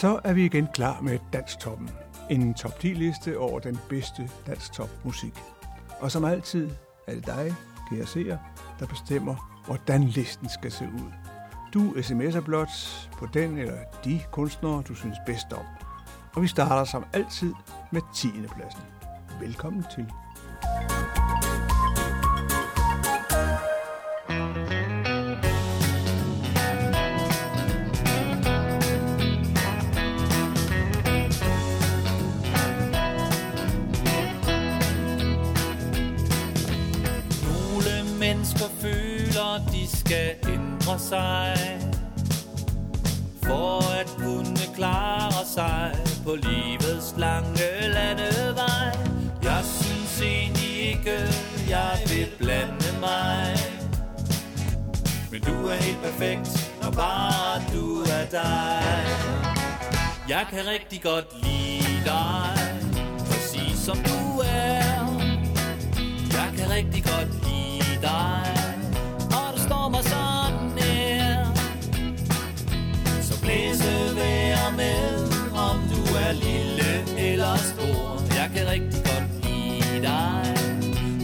Så er vi igen klar med Danstoppen. En top 10 liste over den bedste danstopmusik. musik. Og som altid er det dig, kære seer, der bestemmer, hvordan listen skal se ud. Du sms'er blot på den eller de kunstnere, du synes bedst om. Og vi starter som altid med 10. pladsen. Velkommen til. Skal ændre sig For at kunne klare sig på livets lange landevej. Jeg synes egentlig ikke, jeg vil blande mig. Men du er helt perfekt, når bare du er dig. Jeg kan rigtig godt lide dig Præcis som du blæse være med Om du er lille eller stor. Jeg kan rigtig godt lide dig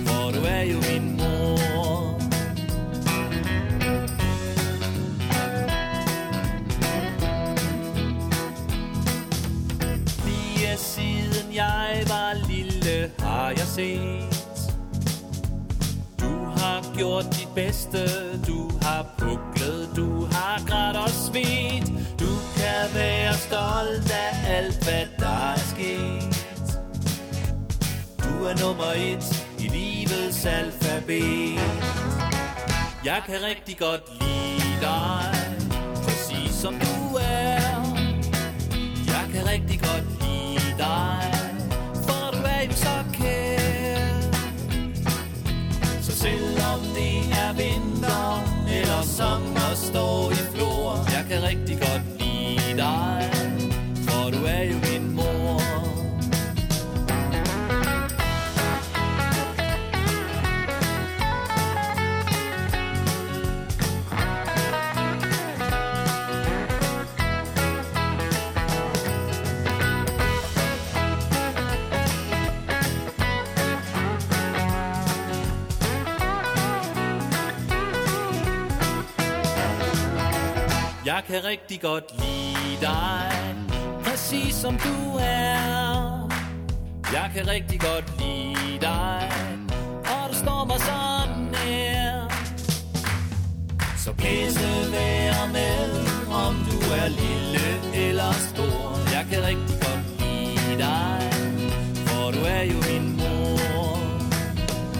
For du er jo min mor. Lige siden jeg var lille Har jeg set. Har gjort dit bedste Du stolt af alt, hvad der er sket. Du er nummer et i livets alfabet. Jeg kan rigtig godt lide dig Præcis som du er. Jeg kan rigtig godt lide dig For du er jo så kær. Så Selvom det er vinter eller sommer står i flor Jeg kan rigtig godt kan rigtig godt lide dig Præcis som du er. Jeg kan rigtig godt lide dig Og du står mig sådan nær. Så blæse vær med Om du er lille eller stor. Jeg kan rigtig godt lide dig For du er jo min mor.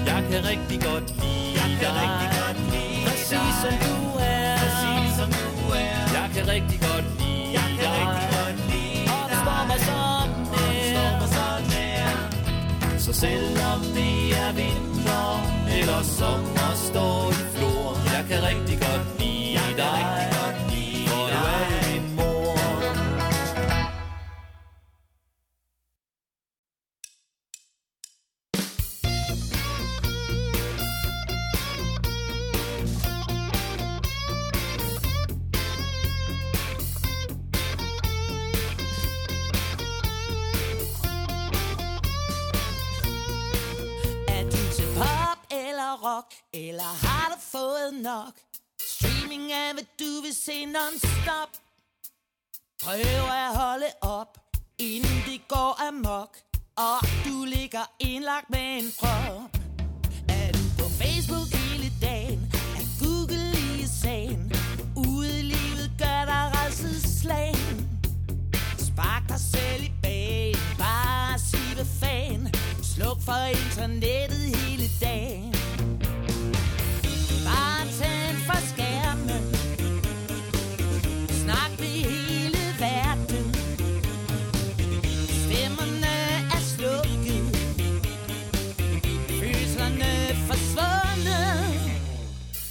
Jeg kan rigtig godt lide dig Præcis som du Så selvom det er vinter Eller sommer står i flor Jeg kan rigtig godt nok. Streaming er hvad du vil se non-stop. Prøv at holde op Inden det går amok. Og du ligger indlagt med en prop. Er du på Facebook hele dagen? Er Google i sagen? Ude i livet gør dig redselslagen Spark dig selv i bagen Bare sig hvad fan Sluk for internettet hele dagen for skærmen Snak med hele verden. Stemmerne er slukket. Følelserne forsvundet.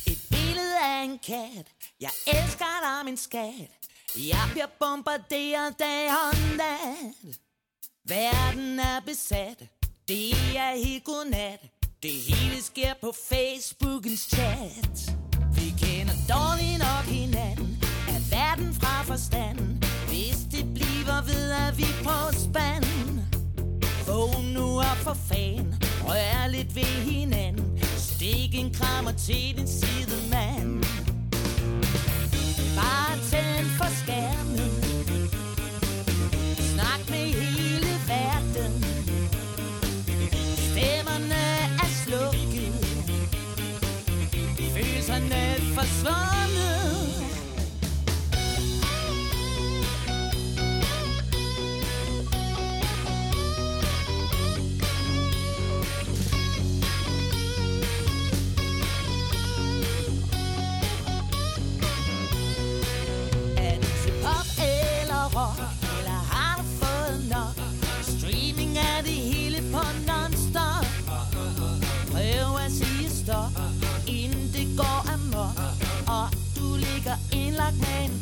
Et billede af en kat. Jeg elsker dig min skat. Jeg bliver bombarderet dag og nat. Verden er besat. Det er helt godnat. Det hele sker på Facebookens chat. Kender dårligt nok hinanden Er verden fra forstanden Hvis det bliver ved at vi på spand. Vågn nu op for fan Rør lidt ved hinanden Stik en krammer til din sidemand. Bare tænd for skærmen. was.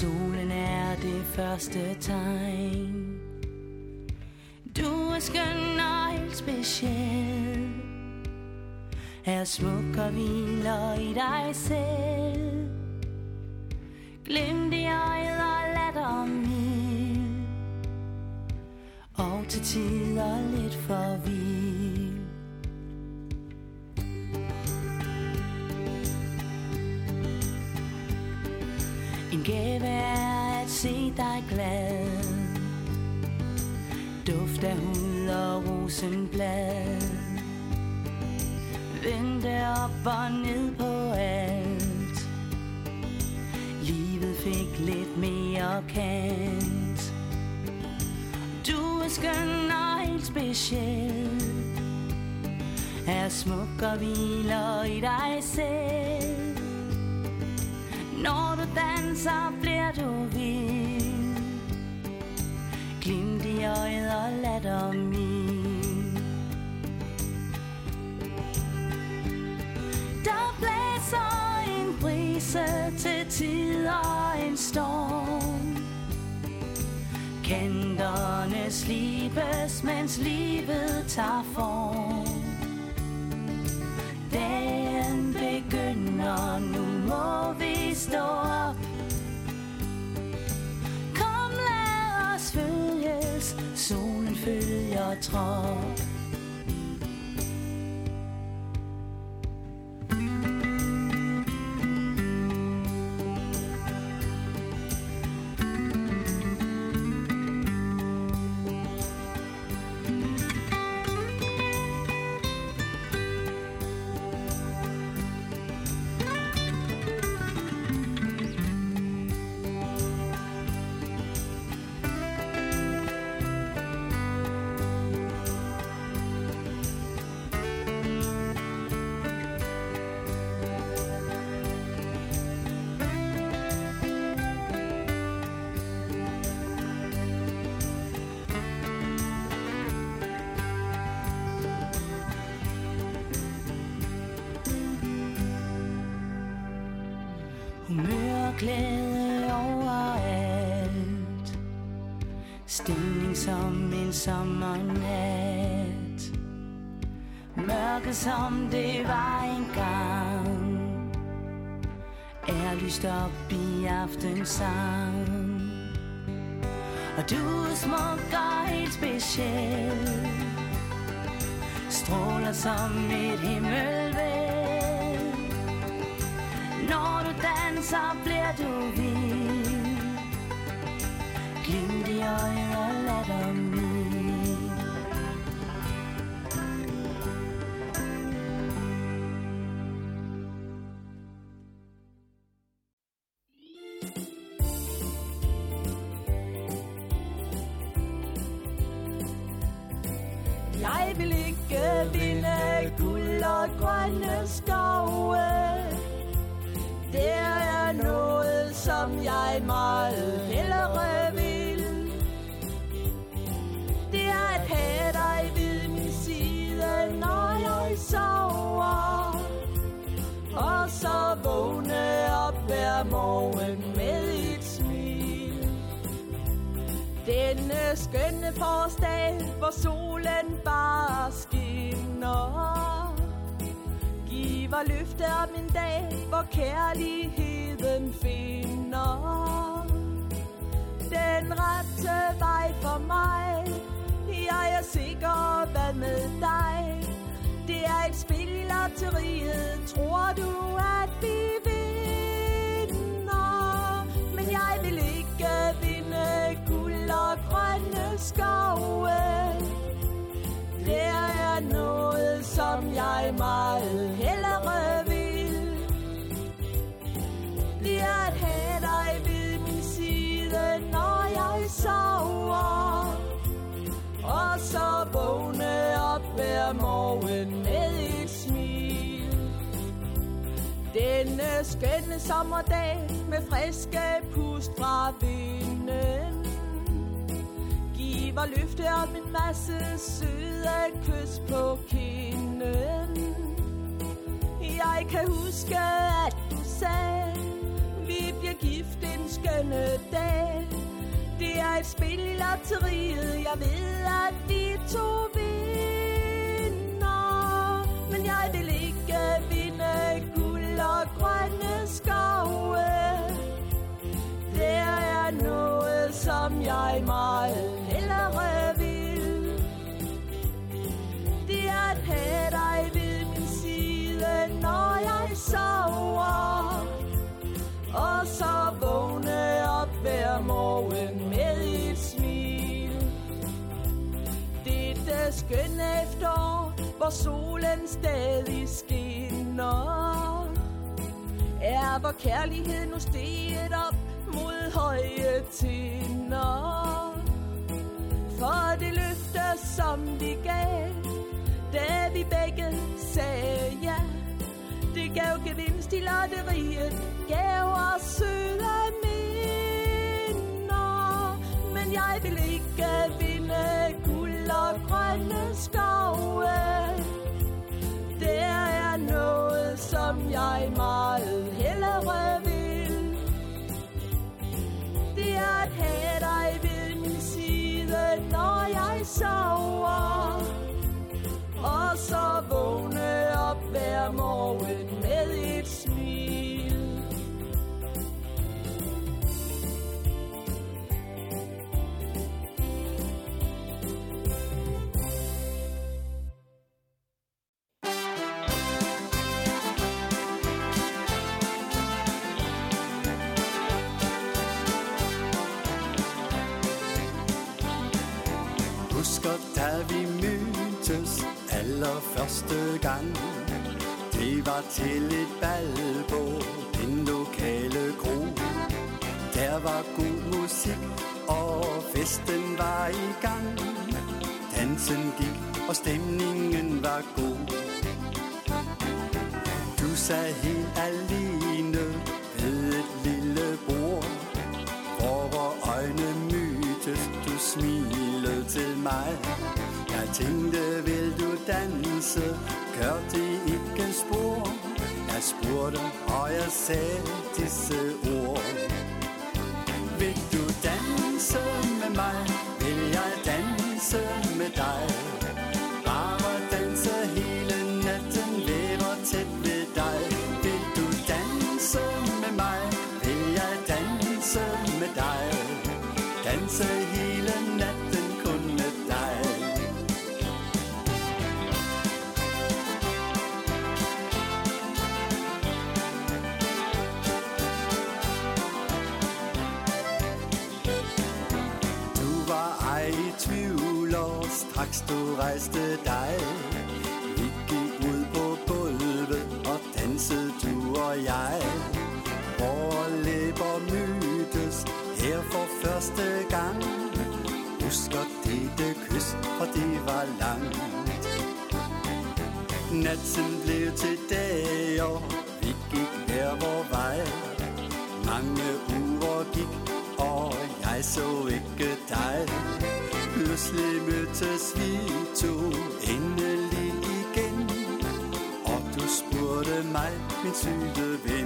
Solen er det første tegn. Du er skøn og helt speciel. Er smuk og hviler i dig selv. Glem i øjet og latter mild. Og til tider lidt for dig glad. Duft af hud og rosenblad. Vente op og ned på alt. Livet fik lidt mere kant. Du er skøn og helt speciel Er smuk og hviler i dig selv. Når du danser bliver du vild. Glimt i øjet og latter min Der blæser en brise til tider en storm. Kanterne slibes, mens livet tager form. Dagen begynder, nu må vi stå 飞呀唱。Sommernat Mørke som det var engang. Er lyst op i aftensang. Og du er smuk og helt speciel Stråler som et himmelvæld. Når du danser, bliver du vild. Glimt i øjet og latter jeg meget hellere vil Det er at have dig ved min side, når jeg sover. Og så vågne op hver morgen med et smil. Denne skønne forårsdag, hvor solen bare skinner Giver løfte om dag, hvor kærligheden finder. Den rette vej for mig. Jeg er sikker, hvad med dig? Det er et spil i lotteriet Tror du, at vi vinder? Men jeg vil ikke vinde guld og grønne skove. Der er noget, som jeg meget hellere have dig ved min side, når jeg sover. Og så vågne op hver morgen med et smil. Denne skønne sommerdag med friske pust fra vinden. Giver løfte om en masse søde kys på kinden. Jeg kan huske, at du sagde, vi bliver gift en skønne dag. Det er et spil i lotteriet, jeg ved, at vi to vinder. Men jeg vil ikke vinde guld og grønne skove. Der er noget, som jeg meget hellere vil. Det er at have dig ved min side, når jeg sover. Skønne efterår, hvor solen stadig skinner. Er hvor kærlighed nu steget op mod høje tinder. For det løfte, som vi gav, da vi begge sagde ja. Det gav gevinst i lotteriet, gav os søde minder. Men jeg vil ikke vinde guld og grønne skove. Der er noget, som jeg meget hellere vil. Det er at have dig ved min side, når jeg sover. Og så vågne op hver morgen første gang. Det var til et bal på den lokale kro Der var god musik og festen var i gang. Dansen gik og stemningen var god. Du sad helt alene ved et lille bord. Hvor vore øjne mødtes, du smilede til mig. Jeg tænkte, vil du danse, gør det ikke spor? Jeg spurgte, og jeg sagde disse ord. Vil du danse med mig, vil jeg danse med dig? Du rejste dig. Vi gik ud på gulvet, og dansede du og jeg. Vore læber mødtes her for første gang. Husker dette kys, for det var langt. Natten blev til dag, og vi gik hver vor vej. Mange uger gik, og jeg så ikke dig. Pludselig mødtes vi to. Endelig igen. Og du spurgte mig, min syge ven.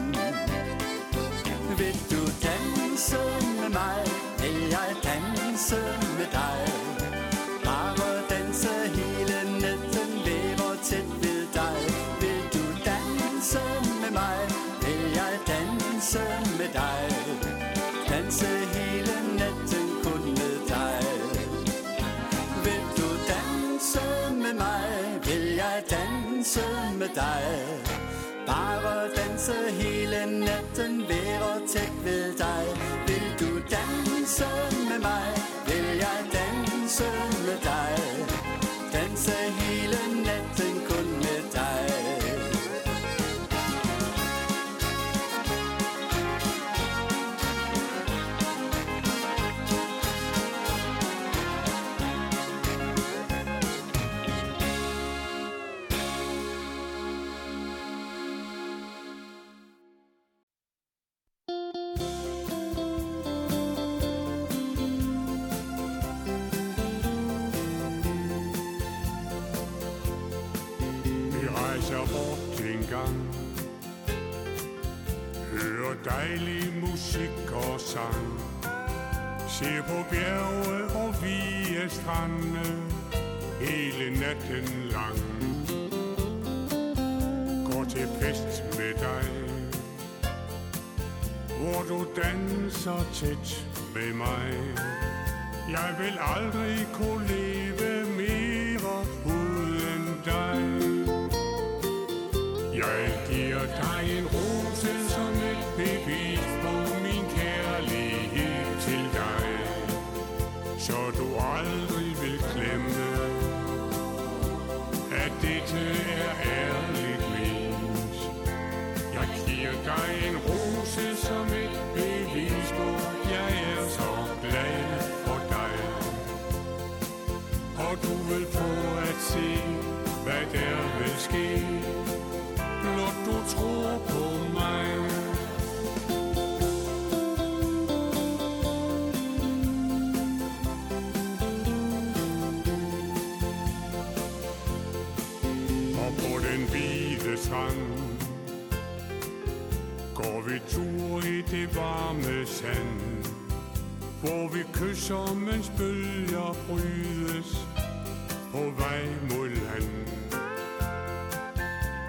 Danse med dig? Bare danse hele natten, være tæt ved dig Vil du danse med mig? tæt ved mig. Jeg vil aldrig kunne leve det varme sand Hvor vi kysser, mens bølger brydes På vej mod land.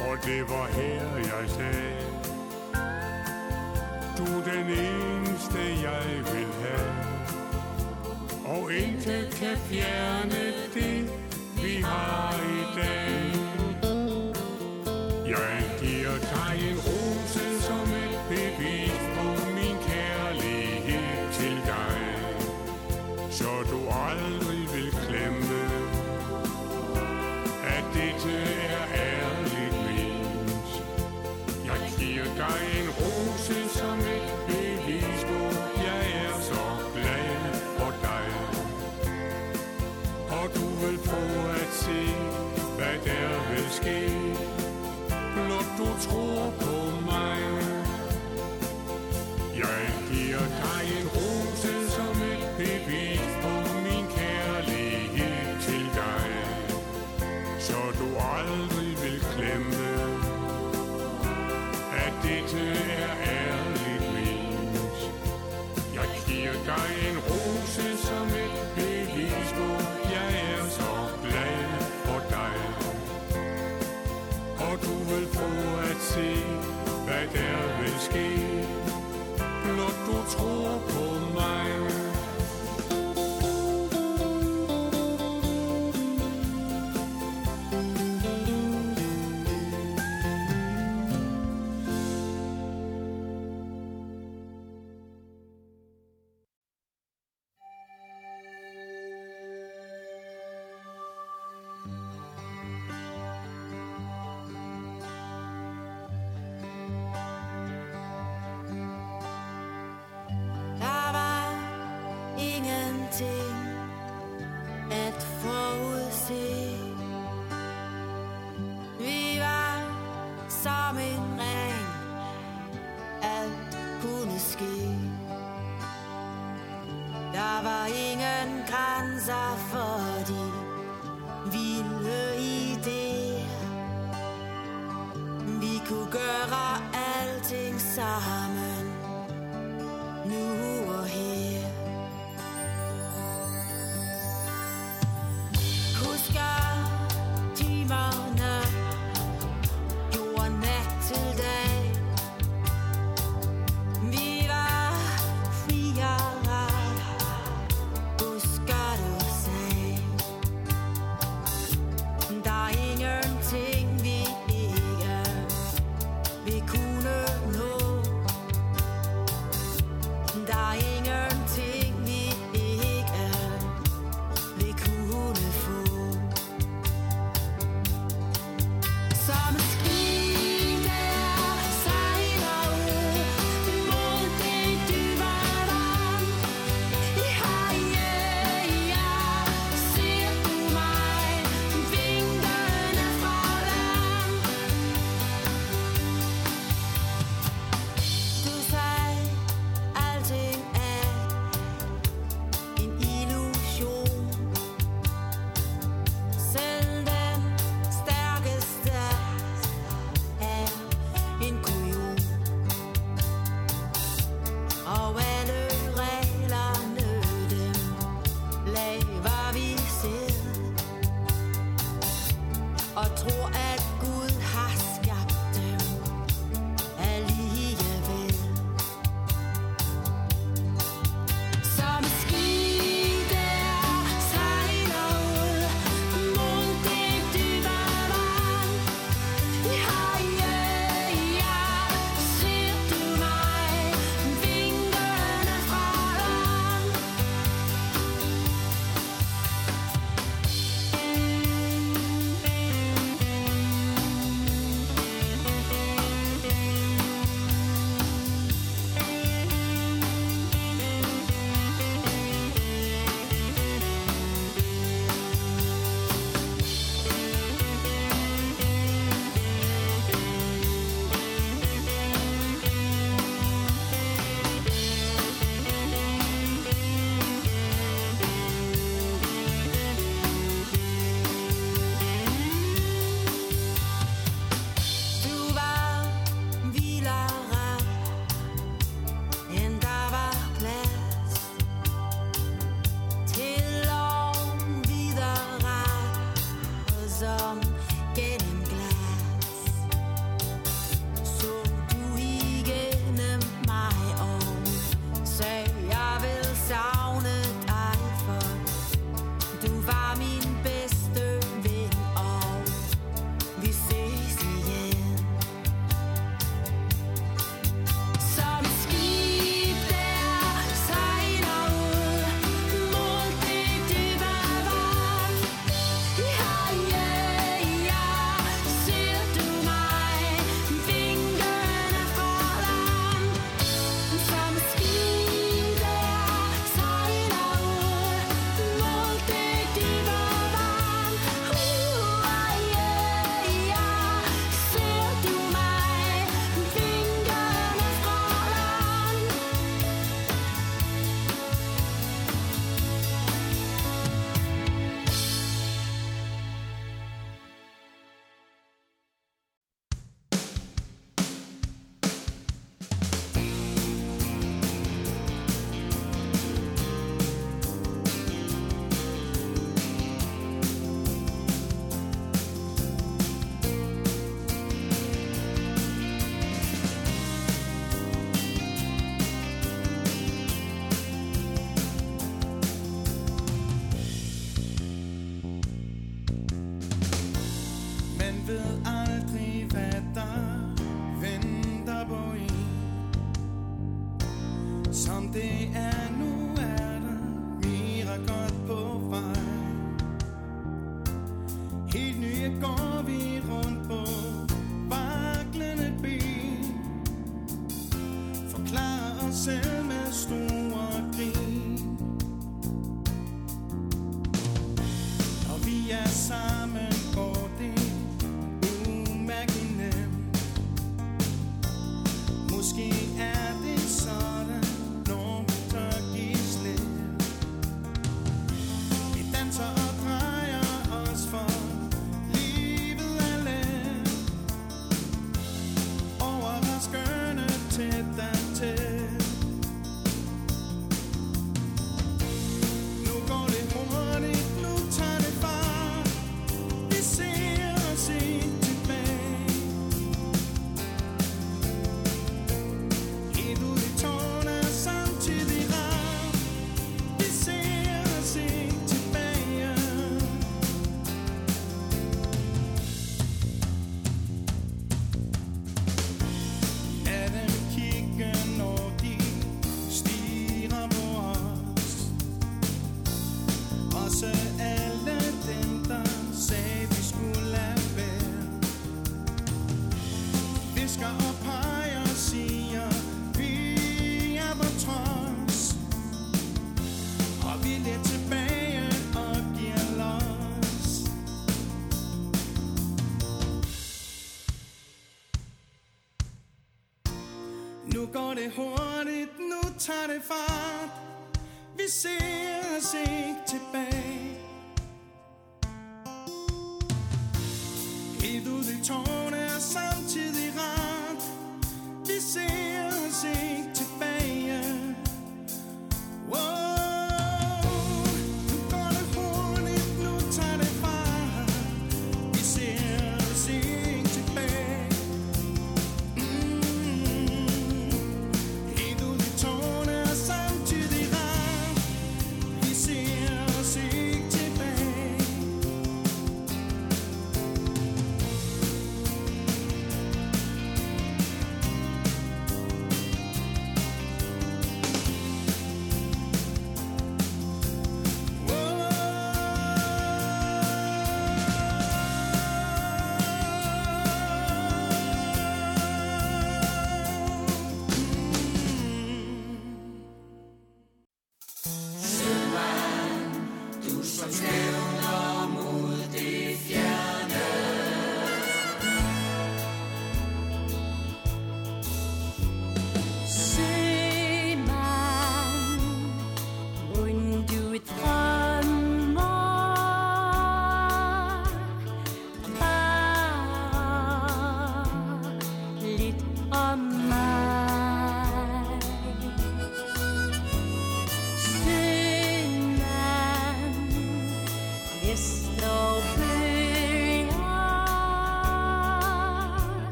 Og det var her, jeg sagde Du er den eneste, jeg vil have. Og intet kan fjerne det, vi har i dag. Jeg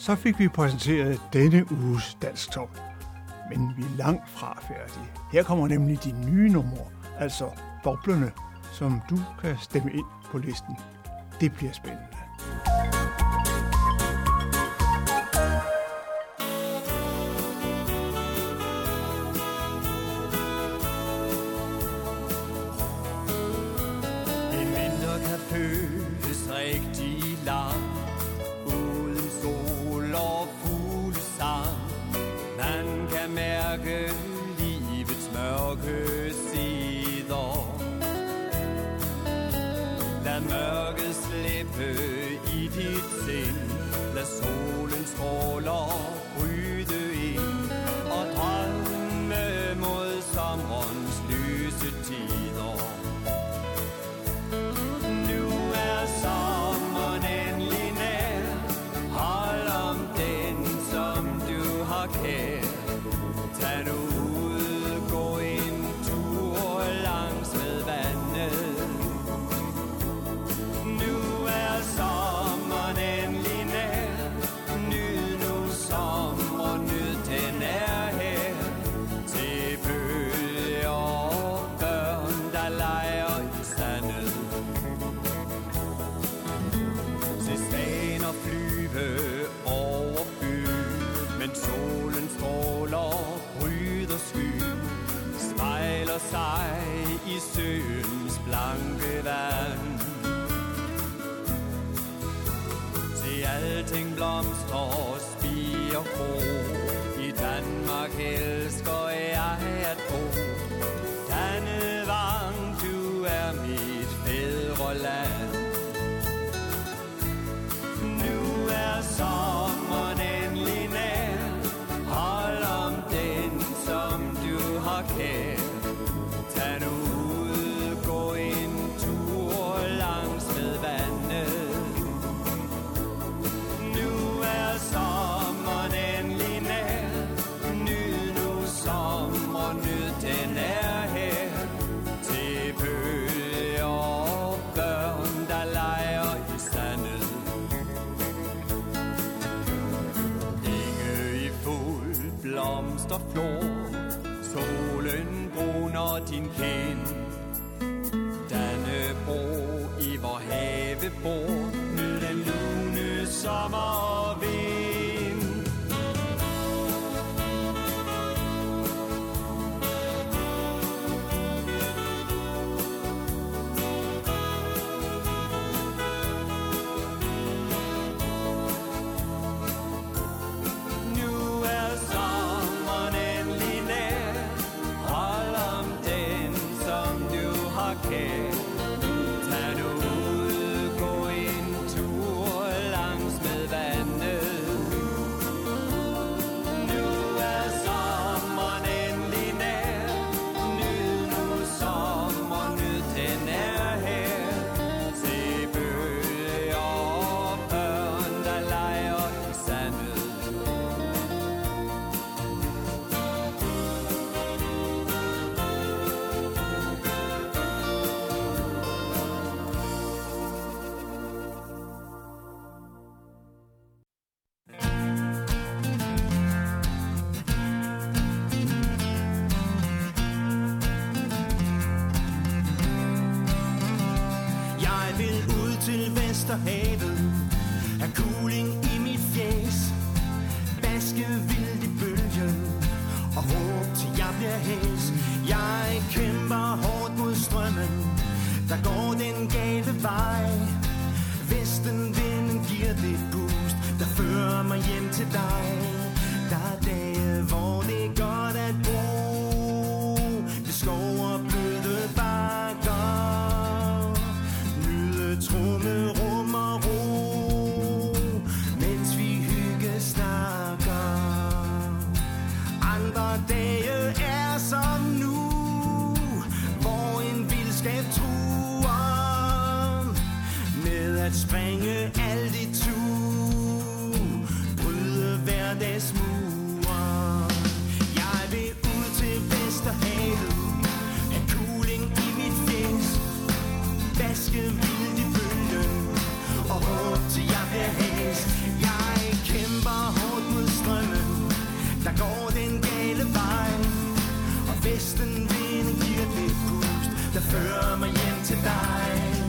så fik vi præsenteret denne uges Dansk Top. Men vi er langt fra færdige. Her kommer nemlig de nye numre, altså boblerne, som du kan stemme ind på listen. Det bliver spændende. vinden vinde giver det pust, der fører mig hjem til dig.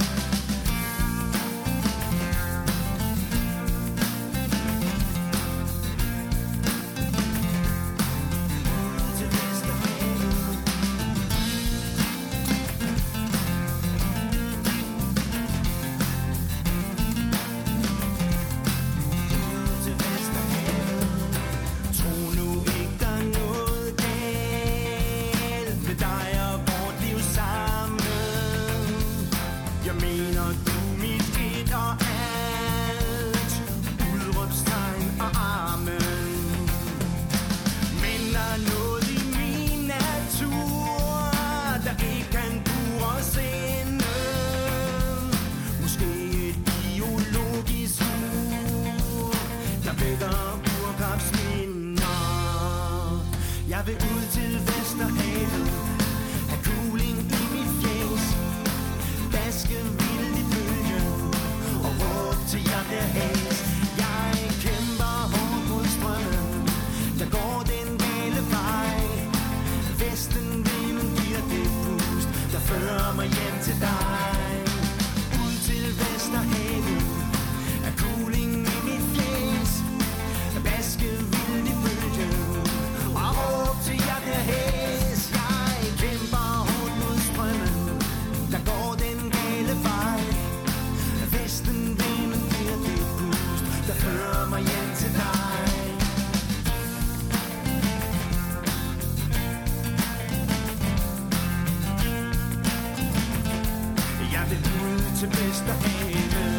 Mr. Amos.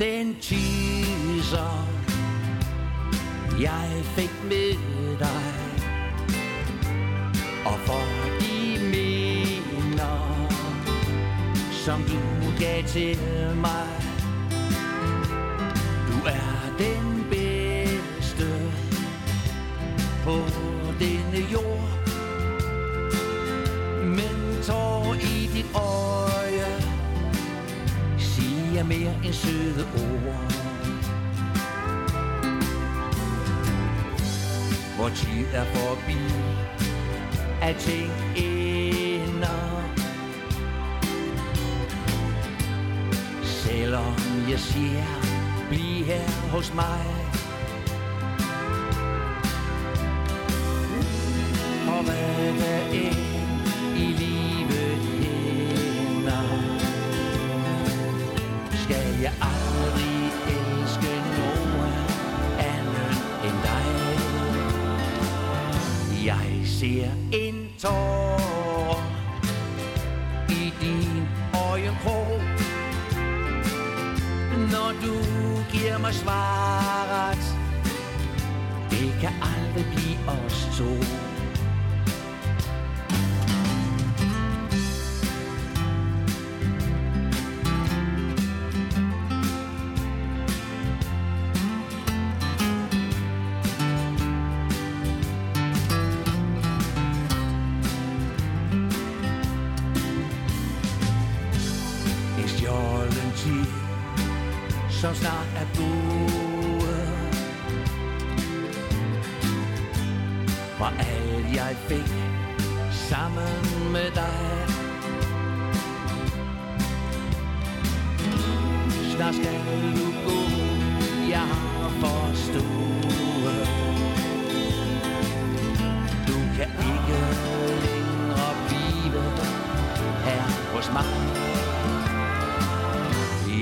Den teaser, jeg mere end søde ord. Hvor tid er forbi, at ting ender. Selvom jeg siger, bliv her hos mig. Og hvad der er jeg aldrig elske nogen anden end dig. Jeg ser en tår i din øjenkrog, når du giver mig svaret. Det kan aldrig blive os to. Smag.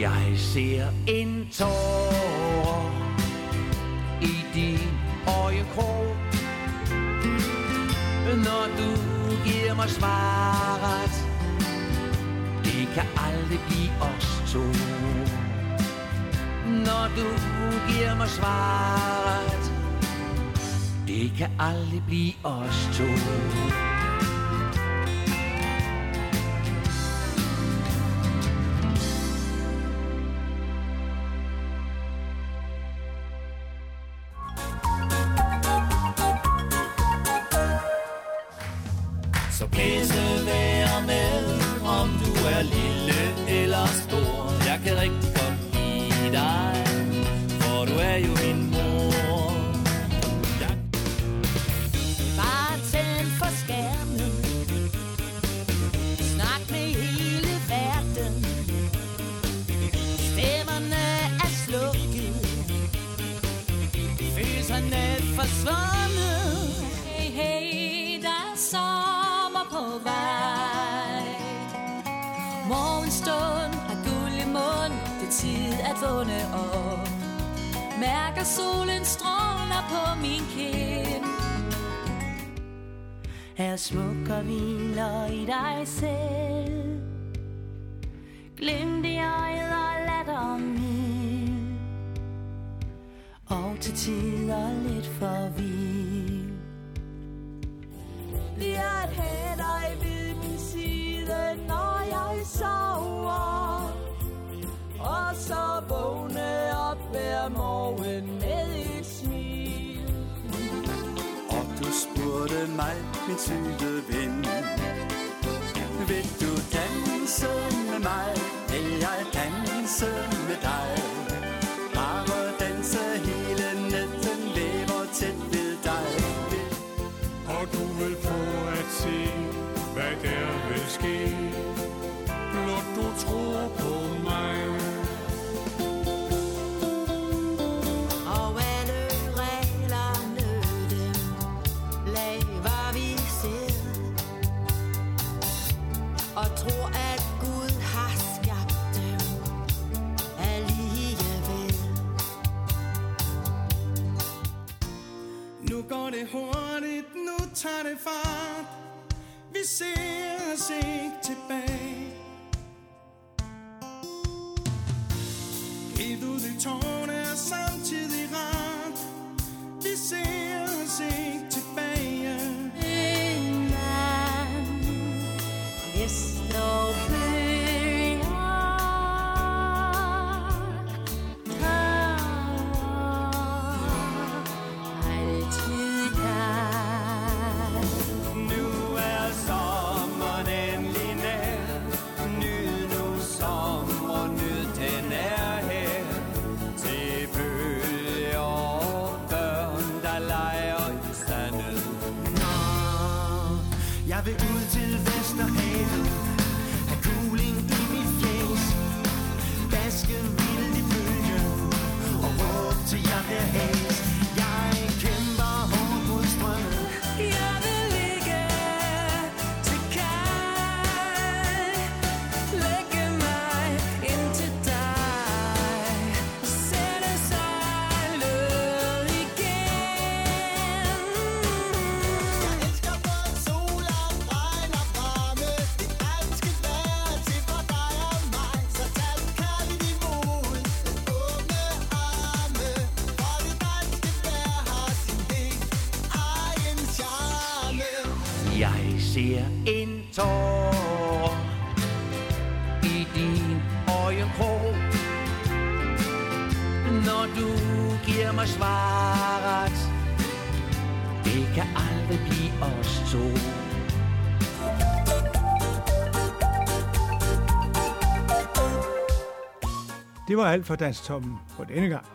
Jeg ser en tårer i din øjenkrog, når du giver mig svaret. Det kan aldrig blive os to. Når du giver mig svaret. Det kan aldrig blive os to. Jeg sover. Og så vågne op hver morgen med et smil. Og du spurgte mig, min søde ven Vil du danse med mig? Vil jeg danse tager det fart. Vi ser os ikke tilbage. Giv du det tårne til Vesterhavet var alt for Danstoppen for denne gang.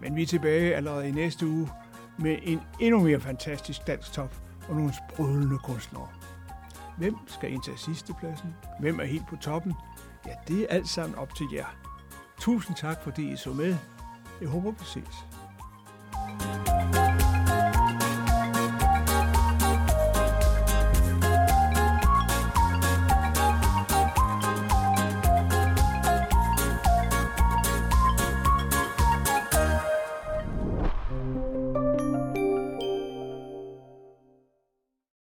Men vi er tilbage allerede i næste uge med en endnu mere fantastisk Danstop og nogle sprudlende kunstnere. Hvem skal indtage sidstepladsen? Hvem er helt på toppen? Ja, det er alt sammen op til jer. Tusind tak, fordi I så med. Jeg håber, vi ses.